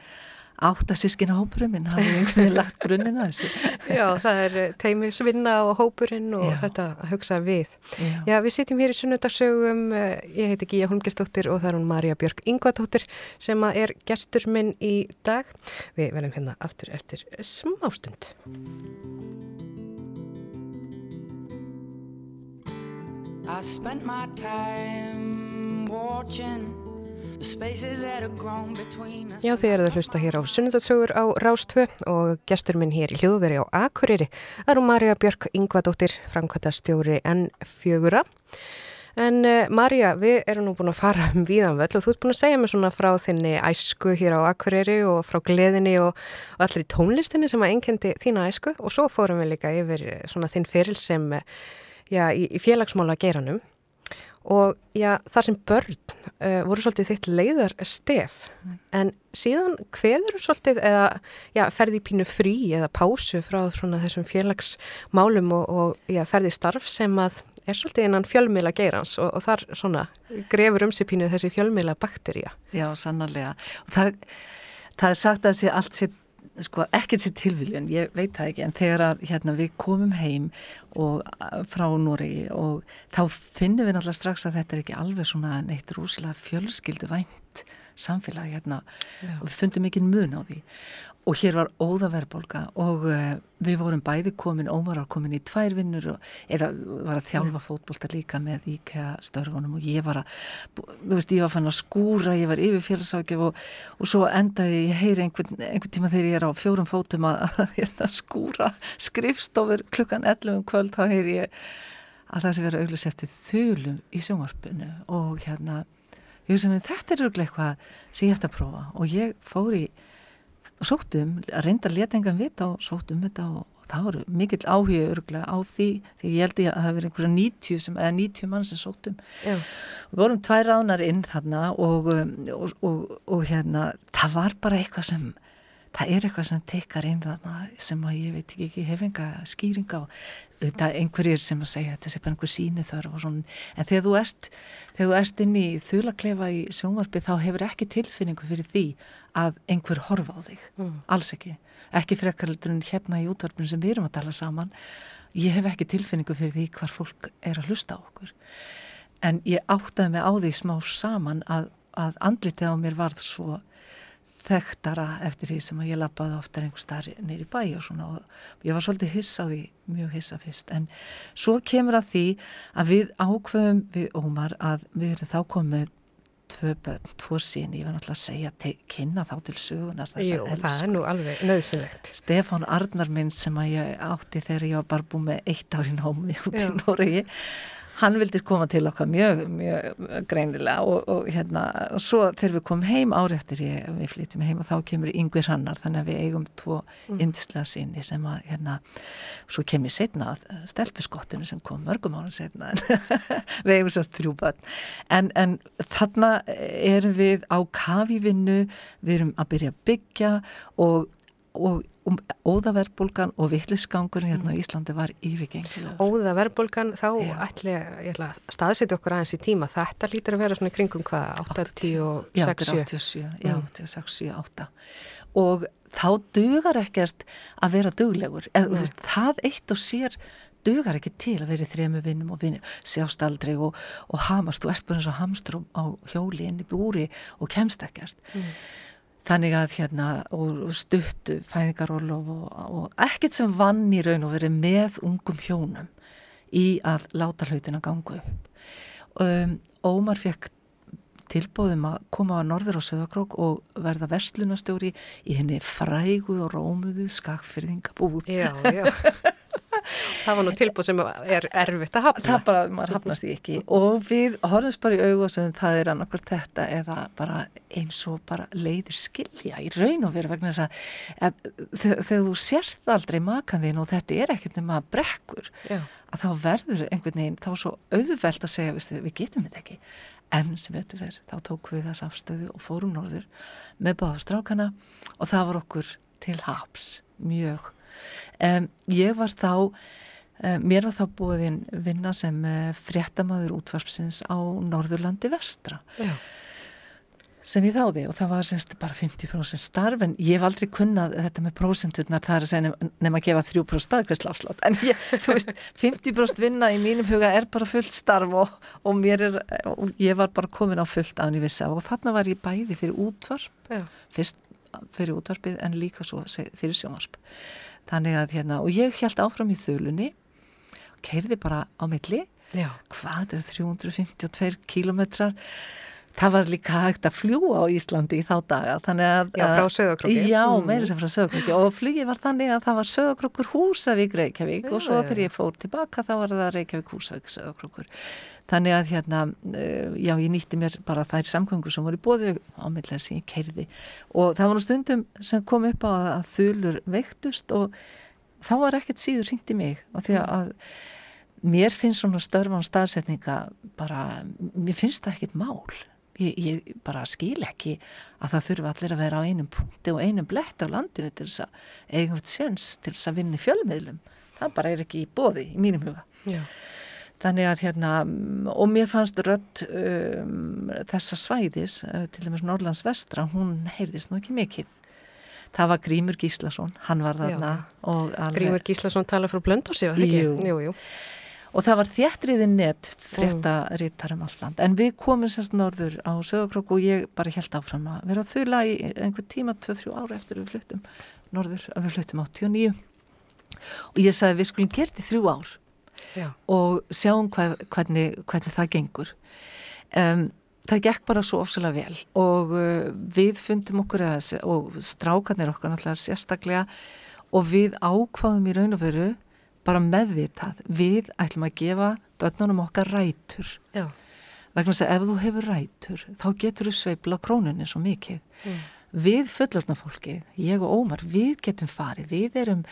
C: áttasískina hópurum minn hafi einhvern veginn lagt grunninn að þessu.
B: Já, það er eh, teimisvinna og hópurinn og Já. þetta að hugsa við. Já. Já, við sitjum hér í sunnudagsögum, eh, ég heiti Gíja Holmgistóttir og það er hún Marja Björk Ingvadóttir sem er gestur minn í dag. Við verðum hérna aftur eftir smástund. I spent my time watching Já, þið eruð að hlusta hér á Sunnudalsögur á Rástvö og gestur minn hér í hljóðveri á Akureyri. Það eru Marja Björk Ingvadóttir, framkvæmtastjóri N4. En uh, Marja, við erum nú búin að fara um víðanvöld og þú ert búin að segja mér svona frá þinni æsku hér á Akureyri og frá gleðinni og, og allir í tónlistinni sem að einkendi þína æsku og svo fórum við líka yfir svona þinn fyrir sem já, í, í félagsmála geranum og já, þar sem börn uh, voru svolítið þitt leiðar stef mm. en síðan hveður svolítið eða já, ferði pínu frí eða pásu frá þessum félagsmálum og, og já, ferði starf sem að er svolítið innan fjölmila geirans og, og þar svona grefur um sig pínu þessi fjölmila bakterja.
C: Já, sannarlega það, það er sagt að þessi allt sér sko ekkert sér tilviljun, ég veit það ekki en þegar að hérna, við komum heim og frá Nóri og þá finnum við náttúrulega strax að þetta er ekki alveg svona neitt rúslega fjölskyldu vænt samfélag hérna Já. og við fundum ekki mun á því og hér var óðaverbolga og uh, við vorum bæði komin, Ómar var komin í tvær vinnur og, eða var að þjálfa fótbolta líka með íkja störfunum og ég var að, þú veist, ég var fann að skúra, ég var yfir félagsákjöf og, og svo endaði ég heyri einhvern, einhvern tíma þegar ég er á fjórum fótum að, að, að hérna, skúra skrifstofur klukkan 11 um kvöld, þá heyri ég að það sem verður auðvitað eftir þölum í sjónvarpinu og hérna, ég veist sem þetta er auðvitað eitthvað sem ég ætti að prófa. Og ég fór í og sóttum, reynda að leta engan vita og sóttum þetta og, og það voru mikill áhuga öruglega á því því ég held ég að það verið einhverja 90 sem, eða 90 mann sem sóttum og við vorum tvær ránar inn þarna og, og, og hérna það var bara eitthvað sem það er eitthvað sem tekkar inn þarna sem að ég veit ekki, hef enga skýringa og einhverjir sem að segja þetta sé bara einhver síni svona. En þegar þú ert, þegar þú ert inn í þulaklefa í sjónvarpi þá hefur ekki tilfinningu fyrir því að einhver horfa á þig, mm. alls ekki. Ekki fyrir ekkarldur en hérna í útvarpinu sem við erum að tala saman. Ég hef ekki tilfinningu fyrir því hvar fólk er að hlusta á okkur. En ég áttaði mig á því smá saman að, að andlitið á mér varð svo þekktara eftir því sem ég lappaði oftar einhver starf neyri bæ og svona og ég var svolítið hissa á því, mjög hissa fyrst. En svo kemur að því að við ákveðum við Ómar að við erum þá komið tvö börn, tvo sín, ég var náttúrulega að segja kynna þá til sögunar
B: Jú, það er nú alveg nöðsynlegt
C: Stefán Arnar minn sem að ég átti þegar ég var bara búið með eitt árin hómi út í Noregi hann vildi koma til okkar mjög, mjög greinilega og, og hérna og svo þegar við komum heim áreittir við flytjum heim og þá kemur yngvir hannar þannig að við eigum tvo mm. indislega síni sem að hérna svo kemur setna stelpuskottinu sem kom mörgum árið setna við eigum sérst þrjú börn en, en þarna erum við á kavívinnu við erum að byrja að byggja og og um, óðaverbulgan og vittlisgangurinn hérna á mm. Íslandi var yfirgengilega.
B: Óðaverbulgan, þá ætli, ég ætla að staðsetja okkur aðeins í tíma, þetta lítur að vera svona í kringum hvað, 80 og
C: 67? Já, 87, 8 og þá dugar ekkert að vera duglegur, eða það eitt og sér dugar ekki til að vera í þremu vinnum og vinni, sjást aldrei og, og hamast, þú ert bara eins og hamstrum á hjóli inn í búri og kemst ekkert. Mm þannig að hérna og stuttu fæðingarólof og, og ekkert sem vann í raun og verið með ungum hjónum í að láta hlutina gangu um, Ómar fekk tilbóðum að koma á norður á Söðakrók og verða verslunastjóri í henni frægu og rómuðu skakfyrðingabúð
B: Já, já það var nú tilbúð sem er erfitt að hafna.
C: Það bara, maður hafnast því ekki og við horfumst bara í augu og sem það er annarkur þetta eða bara eins og bara leiður skilja í raun og veru vegna þess að þegar þú sérst aldrei makan þín og þetta er ekkert nema brekkur Já. að þá verður einhvern veginn, þá svo auðvelt að segja við, við getum þetta ekki en sem veitum við, þá tók við þess afstöðu og fórum norður með báðastrákana og það var okkur til haps, mjög um, ég var þá um, mér var þá búin vinna sem uh, fréttamaður útvarpsins á Norðurlandi vestra. Já. Sem ég þáði og það var semst bara 50% starf en ég hef aldrei kunnað þetta með prósenturnar það er að segja nefn að gefa 3% staðgræsláfslátt en ég, þú veist 50% vinna í mínum huga er bara fullt starf og, og mér er og ég var bara komin á fullt án í vissa. Og þarna var ég bæði fyrir útvarp Já. fyrst fyrir útvarpið en líka svo fyrir sjónvarp þannig að hérna og ég held áfram í þölunni keirði bara á milli. Já. hvað er 352 kílometrar Það var líka hægt að fljúa á Íslandi í þá daga
B: að, Já, frá söðakrokki
C: Já, mm. meira sem frá söðakrokki og flygi var þannig að það var söðakrokkur Húsavík Reykjavík já, og svo þegar ég fór tilbaka þá var það Reykjavík Húsavík söðakrokkur Þannig að hérna, uh, já, ég nýtti mér bara þær samkvöngur sem voru bóðu ámillega sem ég keirði og það var nú stundum sem kom upp á að þulur veiktust og þá var ekkert síður hringt í mig og því að mér finnst svona störfan staðsetninga bara, mér finnst það ekkert mál Ég, ég bara skil ekki að það þurfa allir að vera á einum punkti og einum blett á landinu til þess að eigum þetta séns til þess að vinna í fjölmiðlum. Það bara er ekki í bóði í mínum huga. Já. Þannig að hérna, og mér fannst rött um, þessa svæðis, uh, til dæmis Norrlands vestra, hún heyrðist nú ekki mikill. Það var Grímur Gíslason, hann var þarna.
B: Grímur Gíslason tala frá Blöndósi, var það ekki?
C: Jú, jú, og það var þjættriðin nett fréttarittar um alland en við komum sérst norður á sögokrók og ég bara held áfram að vera þula í einhver tíma 2-3 ára eftir við fluttum norður að við fluttum 89 og ég sagði við skulum gert í þrjú ár Já. og sjáum hvað, hvernig, hvernig það gengur um, það gekk bara svo ofsalega vel og uh, við fundum okkur að, og strákanir okkur náttúrulega sérstaklega og við ákvaðum í raun og veru bara meðvitað við ætlum að gefa börnunum okkar rætur Já. vegna þess að ef þú hefur rætur þá getur þú sveibla krónunni svo mikið mm. Við fullorna fólki, ég og Ómar við getum farið, við erum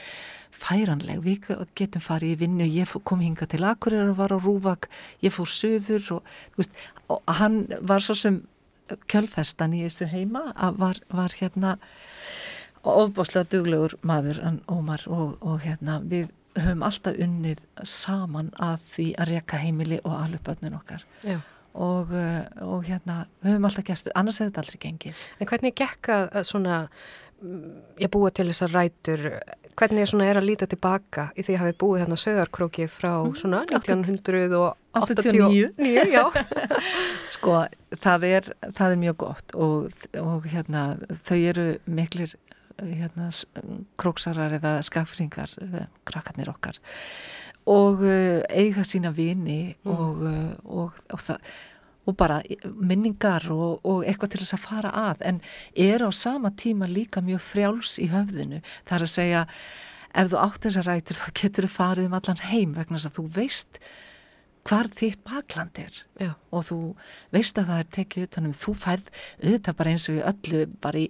C: færanleg, við getum farið í vinnu, ég kom hinga til Akureyrar og var á Rúvak, ég fór söður og, veist, og hann var svo sem kjölfestan í þessu heima var, var hérna ofbáslega duglegur maður Ómar og, og hérna við höfum alltaf unnið saman að því að reyka heimili og alveg okkar og, eh, og hérna við höfum alltaf gert þetta, annars hefur þetta aldrei gengið.
B: En hvernig gekka svona ég búa til þessar rætur hvernig er, er að líta tilbaka í því að hafi búið þarna söðarkróki frá mm, svona 1989
C: Sko, það er það er mjög gott og, og hérna þau eru miklir hérna, króksarar eða skafringar eh, krakkarnir okkar og uh, eiga sína vini mm. og, uh, og, og, það, og bara minningar og eitthvað til þess að fara að en er á sama tíma líka mjög frjáls í höfðinu það er að segja ef þú átt þessar rætur þá getur þú farið um allan heim vegna þess að þú veist hvar þitt bakland er Já. og þú veist að það er tekið utanum, þú færð auðvitað bara eins og í öllu bara í,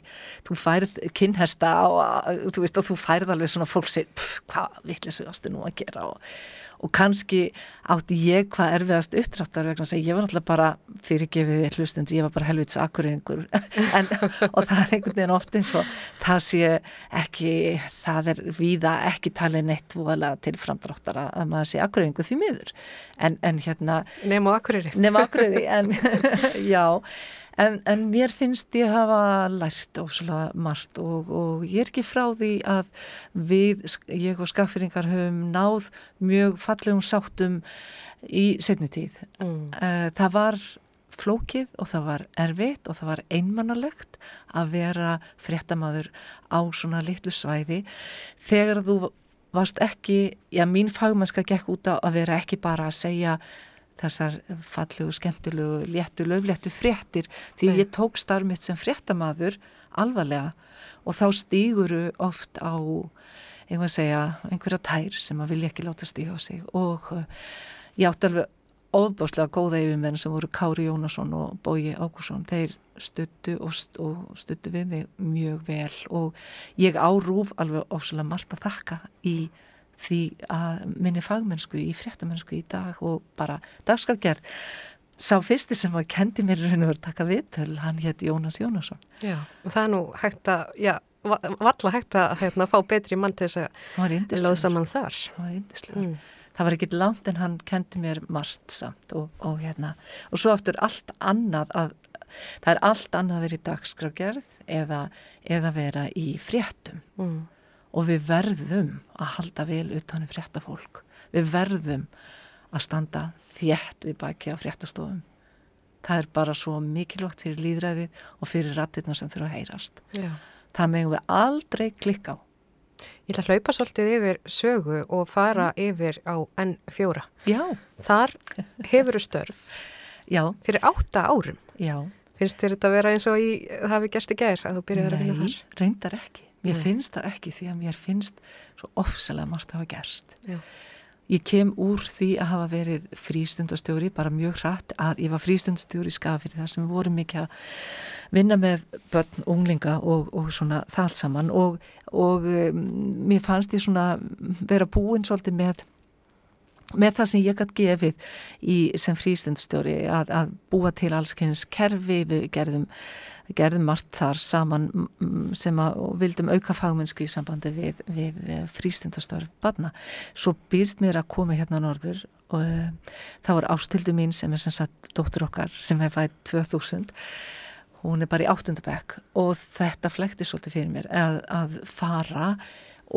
C: þú færð kynhesta og þú veist og þú færð alveg svona fólk sér, hvað vittlis þú ástu nú að gera og og kannski átti ég hvað erfiðast uppdráttar vegna að ég var alltaf bara fyrirgefið hlustundu, ég var bara helvits akkuringur og það er einhvern veginn oft eins og það sé ekki, það er víða ekki talið neitt voðalega til framdráttar að maður sé akkuringu því miður. En, en hérna
B: Nefn og akkuriri
C: Nefn og akkuriri, en já En, en mér finnst ég hafa lært ósala margt og, og ég er ekki frá því að við, ég og skaffiringar höfum náð mjög fallegum sáttum í setni tíð. Mm. Eh, það var flókið og það var erfitt og það var einmannalegt að vera fréttamaður á svona litlu svæði þegar þú varst ekki, já mín fagmennska gekk út á að vera ekki bara að segja þessar fallegu, skemmtilegu, léttu, löfléttu fréttir. Því Nei. ég tók starfmitt sem fréttamaður alvarlega og þá stýguru oft á einhvað að segja, einhverja tær sem að vilja ekki láta stíða á sig. Og uh, ég átti alveg ofbáslega góða yfirmenn sem voru Kári Jónasson og Bói Ágússon, þeir stuttu og, og stuttu við mig mjög vel. Og ég árúf alveg ofslega margt að þakka í því að minni fagmennsku í fréttamennsku í dag og bara dagskargerð sá fyrsti sem var kendi mér raun og verið taka viðtöl, hann hétt Jónas Jónasson.
B: Já, og það er nú hægt að já, varla hægt að hérna, fá betri mann til þess að loða saman þar.
C: Það var yndislega mm. Það var ekkit langt en hann kendi mér margt samt og, og hérna. Og svo aftur allt annað að það er allt annað að vera í dagskrafgerð eða, eða vera í fréttum. Mm. Og við verðum að halda vel utanum fréttafólk. Við verðum að standa þjætt við baki á fréttastofum. Það er bara svo mikilvægt fyrir líðræði og fyrir rattirna sem þurfa að heyrast. Já. það megum við aldrei klikka á.
B: Ég ætla að hlaupa svolítið yfir sögu og fara mm. yfir á N4
C: Já.
B: Þar hefuru störf.
C: Já.
B: Fyrir átta árum.
C: Já.
B: Finnst þér þetta að vera eins og í, það hefði gerst í gær að þú byrjaði að vinna þar?
C: Nei, reyndar ekki. Mér Nei. finnst það ekki því að mér finnst svo ofsalega margt að hafa gerst. Já. Ég kem úr því að hafa verið frístundastjóri, bara mjög hratt að ég var frístundastjóri í skafir þar sem við vorum mikið að vinna með börn, unglinga og, og svona þálsaman og, og um, mér fannst ég svona vera búin svolítið með með það sem ég gætt gefið í, sem frístundstjóri að, að búa til allskynns kerfi, við gerðum, gerðum margt þar saman sem að vildum auka fagmennsku í sambandi við, við eh, frístundastörf badna. Svo býðst mér að koma hérna norður og uh, það var ástildu mín sem er sem sagt dóttur okkar sem hef fætt 2000 hún er bara í áttundabæk og þetta flekti svolítið fyrir mér að, að fara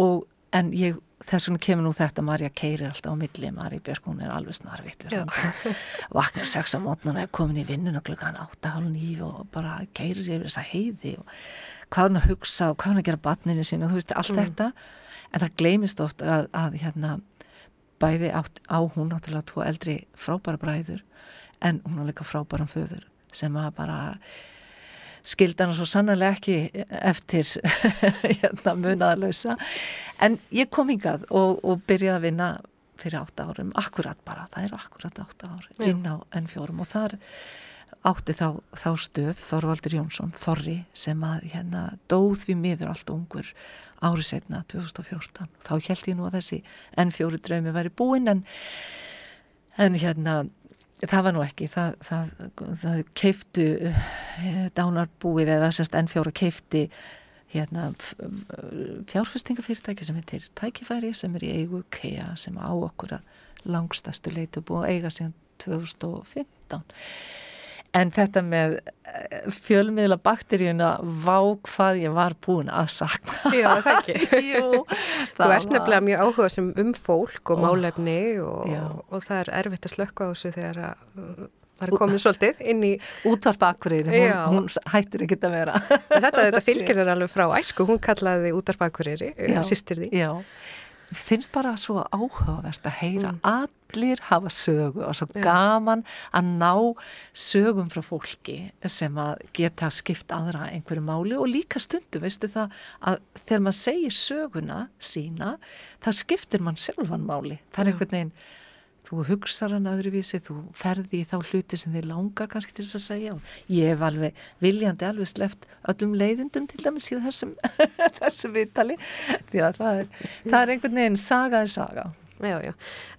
C: og en ég þess vegna kemur nú þetta Marja Keirir alltaf á milli, Marja Björk hún er alveg snarvitt vaknar sex á mótnan og er komin í vinnun og klukkan 8.30 og bara Keirir yfir þessa heiði og hvað hann að hugsa og hvað hann að gera batninu sín og þú veist allt mm. þetta. En það gleymist oft að, að hérna, bæði átt, á hún náttúrulega tvo eldri frábæra bræður en hún er líka frábæran föður sem að bara skildan og svo sannlega ekki eftir hérna, munaðalösa en ég kom hingað og, og byrjaði að vinna fyrir átta árum, akkurat bara það eru akkurat átta árum inn á N4 og þar átti þá, þá stöð Þorvaldur Jónsson Þorri sem að hérna dóð við miður allt ungur árið setna 2014 þá held ég nú að þessi N4 draumi væri búinn en, en hérna Það var nú ekki, það, það, það keiftu eh, dánarbúið eða sérst N4 keifti hérna, fjárfestingafyrirtæki sem heitir Tækifæri sem er í eigu KEA sem á okkur að langstastu leitu búið að eiga síðan 2015 En þetta með eh, fjölmiðla bakteríuna vá hvað ég var búin að sakna.
B: Já, það ekki. Jú. Þú ert nefnilega mjög áhuga sem um fólk og oh, málefni og, og það er erfitt að slökka á þessu þegar það er komið svolítið inn í...
C: Útvarpakkurýri, hún, hún hættir ekki að vera.
B: þetta, þetta fylgir er alveg frá æsku, hún kallaði útvarpakkurýri, sýstir því.
C: Já, finnst bara svo áhugavert að heyra mm. allir hafa sögu og svo yeah. gaman að ná sögum frá fólki sem að geta skipt aðra einhverju máli og líka stundu, veistu það að þegar maður segir söguna sína, það skiptir mann sjálfan máli, það er einhvern veginn þú hugsar hann öðruvísi, þú ferði í þá hluti sem þið langar kannski til þess að segja og ég hef alveg viljandi alveg sleft öllum leiðindum til dæmis í þessum, þessum viðtali því að það er, það er einhvern veginn saga er saga.
B: Já, já,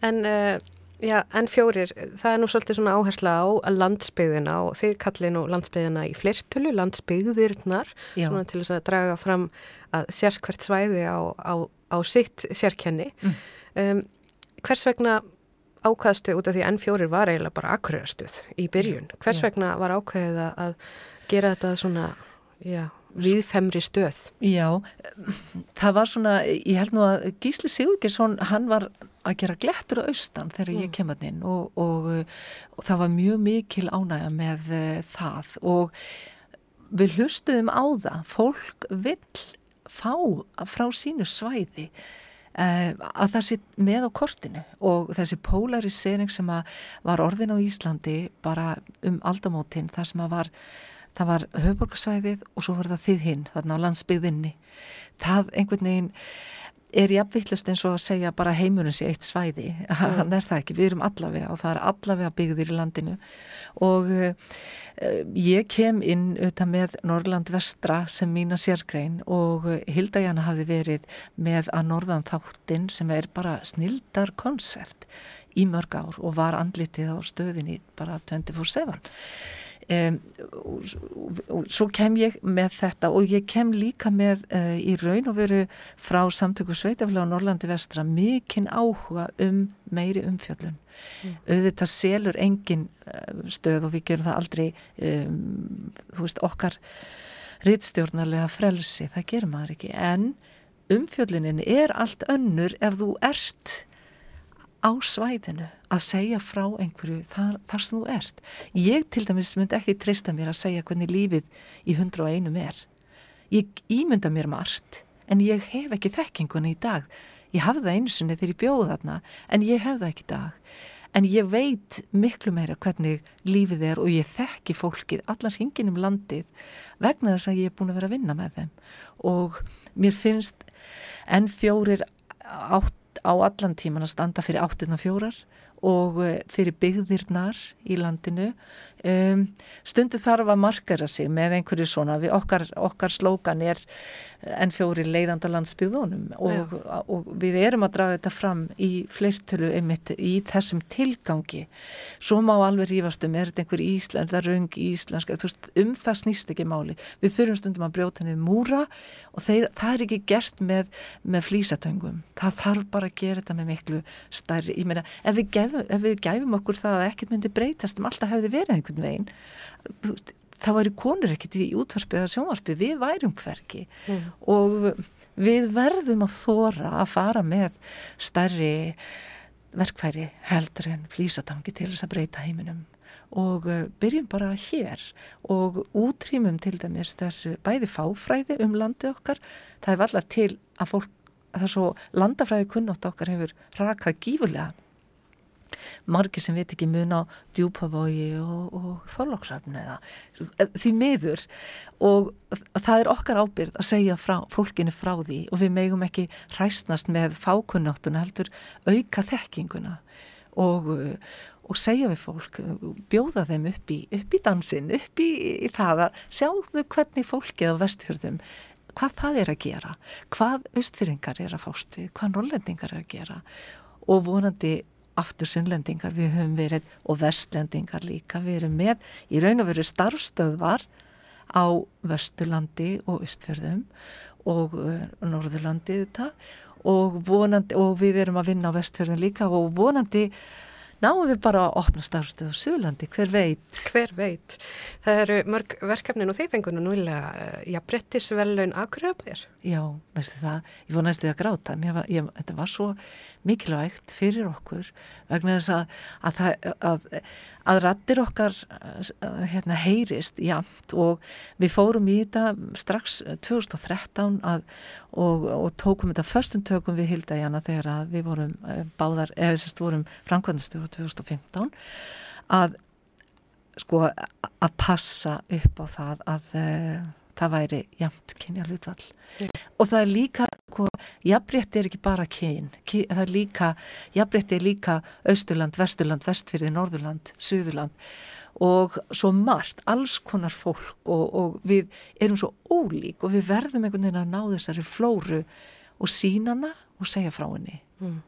B: en, uh, já, en fjórir, það er nú svolítið svona áhersla á landsbyðina og þið kallir nú landsbyðina í flertölu, landsbyðirnar, svona til þess að draga fram að sérkvært svæði á, á, á sitt sérkenni. Mm. Um, hvers vegna ákvæðstu út af því N4 var eiginlega bara akkurýrastuð í byrjun. Hvers vegna var ákvæðið að gera þetta svona, já, viðfemri stöð?
C: Já, það var svona, ég held nú að Gísli Sigurgesson, hann var að gera glettur á austan þegar mm. ég kemur inn og, og, og það var mjög mikil ánægja með uh, það og við hlustuðum á það, fólk vill fá frá sínu svæði Eh, að það sé með á kortinu og þessi polarisering sem var orðin á Íslandi bara um aldamótin þar sem að var það var höfborgarsvæðið og svo var það þið hinn þarna á landsbyggðinni. Það einhvern veginn er jafnvittlust eins og að segja bara heimurins í eitt svæði, mm. hann er það ekki. Við erum allavega og það er allavega byggðir í landinu. Og uh, ég kem inn auðvitað með Norrland vestra sem mína sérgrein og Hilda Jana hafi verið með að Norðan þáttinn sem er bara snildar konsept í mörg ár og var andlitið á stöðinni bara 24-7 Um, og, svo kem ég með þetta og ég kem líka með uh, í raun og veru frá samtöku Sveitafélag á Norrlandi vestra mikinn áhuga um meiri umfjöllun mm. auðvitað selur engin uh, stöð og við gerum það aldrei um, þú veist okkar rittstjórnarlega frelsi, það gerum maður ekki en umfjöllunin er allt önnur ef þú ert á svæðinu að segja frá einhverju þar, þar sem þú ert. Ég til dæmis myndi ekki treysta mér að segja hvernig lífið í 101 er. Ég ímynda mér margt en ég hef ekki þekkingunni í dag. Ég hafði það eins og þegar ég bjóði þarna en ég hef það ekki í dag. En ég veit miklu meira hvernig lífið er og ég þekki fólkið allar hingin um landið vegna þess að ég er búin að vera að vinna með þeim. Og mér finnst enn fjórir átt á allan tíman að standa fyrir áttirna fjórar og eh, fyrir byggðirnar í landinu. Um, stundu þarf að markera sig með einhverju svona, við, okkar, okkar slókan er en fjóri leiðanda landsbyðunum og, og við erum að draga þetta fram í fleirtölu einmitt í þessum tilgangi. Svo má alveg rífast um er þetta einhver íslensk, það röng íslensk veist, um það snýst ekki máli. Við þurfum stundum að brjóta henni múra og þeir, það er ekki gert með, með flýsatöngum, það þarf bara að gera þetta með miklu stærri, ég meina ef við gefum, ef við gefum okkur það að ekkert myndi breytast um alltaf hefði verið einhvern veginn. Þú veist það væri konur ekkert í útvarpi eða sjónvarpi, við værum hverki mm. og við verðum að þóra að fara með stærri verkfæri heldur en flýsatangi til þess að breyta heiminum. Og uh, byrjum bara hér og útrýmum til dæmis þessu bæði fáfræði um landi okkar. Það er allar til að fólk að það er svo landafræði kunnótt okkar hefur rakað gífurlega margir sem veit ekki mun á djúpavogi og, og þorlóksrafn eða því miður. Og það er okkar ábyrð að segja frá, fólkinu frá því og við megum ekki hræstnast með fákunnáttuna heldur auka þekkinguna og, og segja við fólk, bjóða þeim upp í, upp í dansin, upp í, í það að sjáðu hvernig fólkið á vestfjörðum hvað það er að gera, hvað austfyrringar er að fást við, hvað norrlendingar er að gera. Og vonandi aftur sunnlendingar, við höfum verið og vestlendingar líka, við erum með. Í raun og veru starfstöðvar á Vesturlandi og Östfjörðum og uh, Norðurlandi og, vonandi, og við erum að vinna á Vestfjörðum líka og vonandi náum við bara að opna starfstöðu á Suðlandi, hver veit?
B: Hver veit? Það eru mörg verkefnin og þeir fengur nú núilega, eh, já, brettisvelun aðgröfir.
C: Já, veistu það, ég fór næstu að gráta, var, ég, þetta var svo mikilvægt fyrir okkur vegna þess að, að, að, að rattir okkar hérna, heyrist jamt og við fórum í þetta strax 2013 og, og tókum þetta förstum tökum við Hildæjana þegar við vorum eh, báðar, eða sérst vorum framkvæmdastöru 2015 að sko að passa upp á það að það væri jamt kynja hlutvall yeah. og það er líka sko, jafnrétti er ekki bara kyn það er líka, jafnrétti er líka Östurland, Vesturland, Vestfyrði, Norðurland Suðurland og svo margt, alls konar fólk og, og við erum svo ólík og við verðum einhvern veginn að ná þessari flóru og sínana og segja frá henni mm.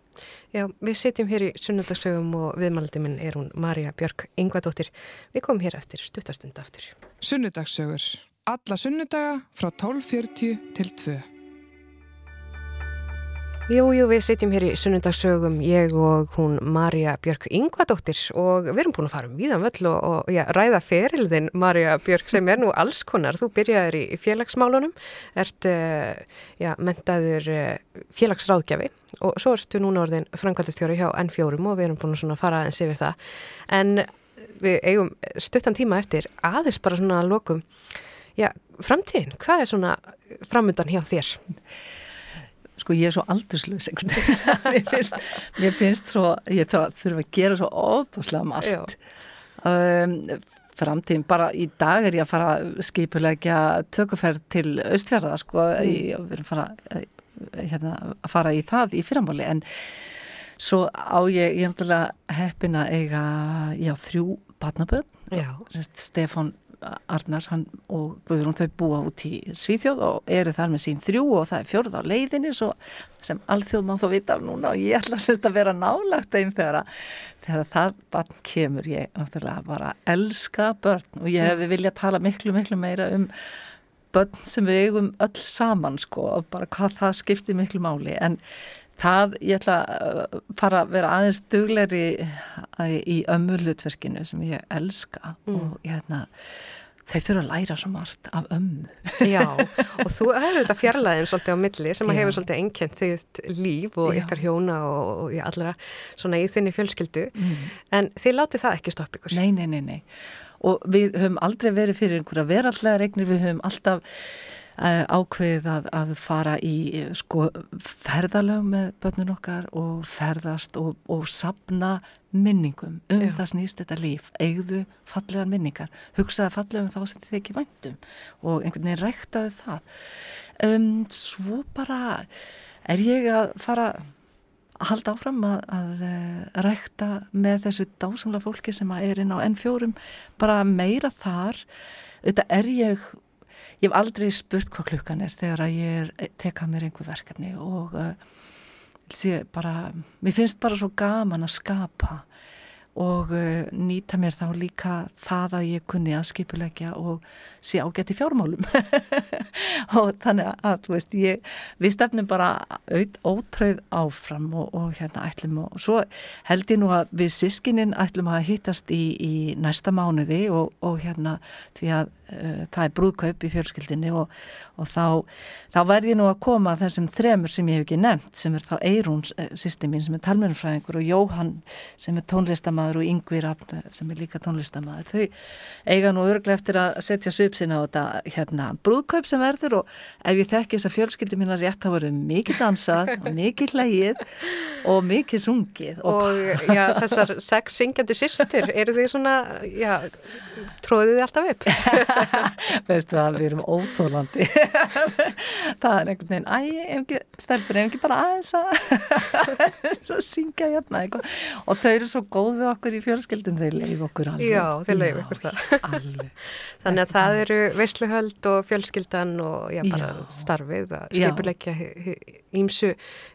B: Já, við sitjum hér í sunnundagsögum og viðmaldið minn er hún Marja Björk Yngvadóttir. Við komum hér eftir stuttastund aftur.
A: Sunnundagsögur. Alla sunnudaga frá 12.40 til 2.
B: Jú, jú, við sitjum hér í sunnundagsögum, ég og hún Marja Björk Yngvadóttir og við erum búin að fara um víðan völl og, og já, ræða ferilðin Marja Björk sem er nú alls konar. Þú byrjaður í félagsmálunum, ert uh, já, mentaður uh, félagsráðgjafi og svo ertu núna orðin framkvæmtastjóri hjá N4 og við erum búin að fara eins yfir það. En við eigum stuttan tíma eftir aðeins bara svona að lokum. Já, framtíðin, hvað er svona framöndan hjá þér?
C: Sko ég er svo aldurslös mér, finnst, mér finnst svo ég þurfa að gera svo óbúslega margt. Um, framtíðin, bara í dag er ég að fara skipulegja tökuferð til Östfjörða sko, mm. við erum fara hérna, að fara í það í fyrramáli en svo á ég, ég er náttúrulega heppin að eiga, já, þrjú barnaböð, Stefan Arnar og Guðrún þau búa út í Svíþjóð og eru þar með sín þrjú og það er fjörð á leiðinni sem alþjóð má þó vita af núna og ég ætla að vera nálagt einn þegar, þegar það barn kemur. Ég náttúrulega bara elska börn og ég hefði viljað tala miklu miklu meira um börn sem við eigum öll saman sko og bara hvað það skiptir miklu máli. En Það, ég ætla að fara að vera aðeins dugleiri í ömmulutverkinu sem ég elska mm. og ég hérna, þau þurfa að læra svo margt af ömmu.
B: Já, og þú hefur þetta fjarlæðin svolítið á milli sem að hefur svolítið einkent þitt líf og Já. ykkar hjóna og, og allra svona í þinni fjölskyldu, mm. en þið látið það ekki stopp ykkur.
C: Nei, nei, nei, nei. Og við höfum aldrei verið fyrir einhverja verallega regnir, við höfum alltaf ákveðið að, að fara í sko ferðalög með börnun okkar og ferðast og, og sapna minningum. Um Já. það snýst þetta líf, eigðu fallegar minningar, hugsaða fallega um þá sem þið ekki væntum og einhvern veginn ræktaðu það. Um, svo bara er ég að fara að halda áfram að, að, að eh, rækta með þessu dásamla fólki sem er inn á N4 bara meira þar. Þetta er ég ég hef aldrei spurt hvað klukkan er þegar að ég er, eh, teka mér einhver verkefni og uh, bara, mér finnst bara svo gaman að skapa og uh, nýta mér þá líka það að ég kunni að skipulegja og sé ágætt í fjármálum. Og þannig að veist, ég, við stefnum bara ótröð áfram og, og hérna ætlum og svo held ég nú að við sískininn ætlum að hittast í, í næsta mánuði og, og hérna því að það er brúðkaup í fjölskyldinni og, og þá, þá verð ég nú að koma þessum þremur sem ég hef ekki nefnt sem er þá Eirún uh, sýsti mín sem er talmennfræðingur og Jóhann sem er tónlistamæður og Yngvi Rafn sem er líka tónlistamæður þau eiga nú örglega eftir að setja svipsina á þetta hérna brúðkaup sem verður og ef ég þekki þess að fjölskyldi mín að rétt hafa verið mikið dansað og mikið hlægið og mikið sungið
B: og, og já, þessar sex syngjandi sýstur eru því svona já, tróðið þið alltaf upp
C: veistu það, við erum óþólandi það er einhvern veginn æg, stelpur, ef ekki bara aðeins að syngja hérna eitthvað og þau eru svo góð við okkur í fjölskyldun, þeir leif okkur alveg.
B: Já, þeir leif okkur það. Alveg. Þannig að það eru veisluhöld og fjölskyldan og já, bara já. starfið að skipuleikja ímsu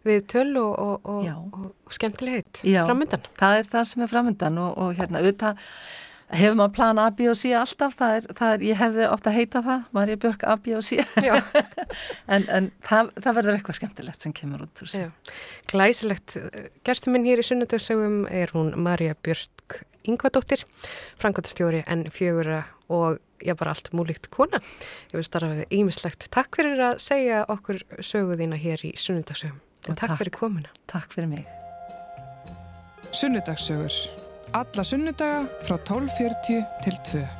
B: við töl og, og, og, og skemmtilegheit framöndan.
C: Það er það sem er framöndan og hérna auðvitað hefur maður plan A, B og C alltaf, það er, það er, ég hefði ofta heita það, Marja Björk A, B og C. En, en það, það verður eitthvað skemmtilegt sem kemur út úr sig
B: Glæsilegt, gerstum minn hér í sunnundarsögum er hún Marja Björk Yngvadóttir, frangotastjóri en fjögura og já bara allt múlíkt kona. Ég vil starfa við ímislegt Takk fyrir að segja okkur söguðína hér í sunnundarsögum og, og takk, takk. fyrir komuna.
C: Takk fyrir mig.
A: Sunnudagssögur Alla sunnudaga frá 12.40 til 2.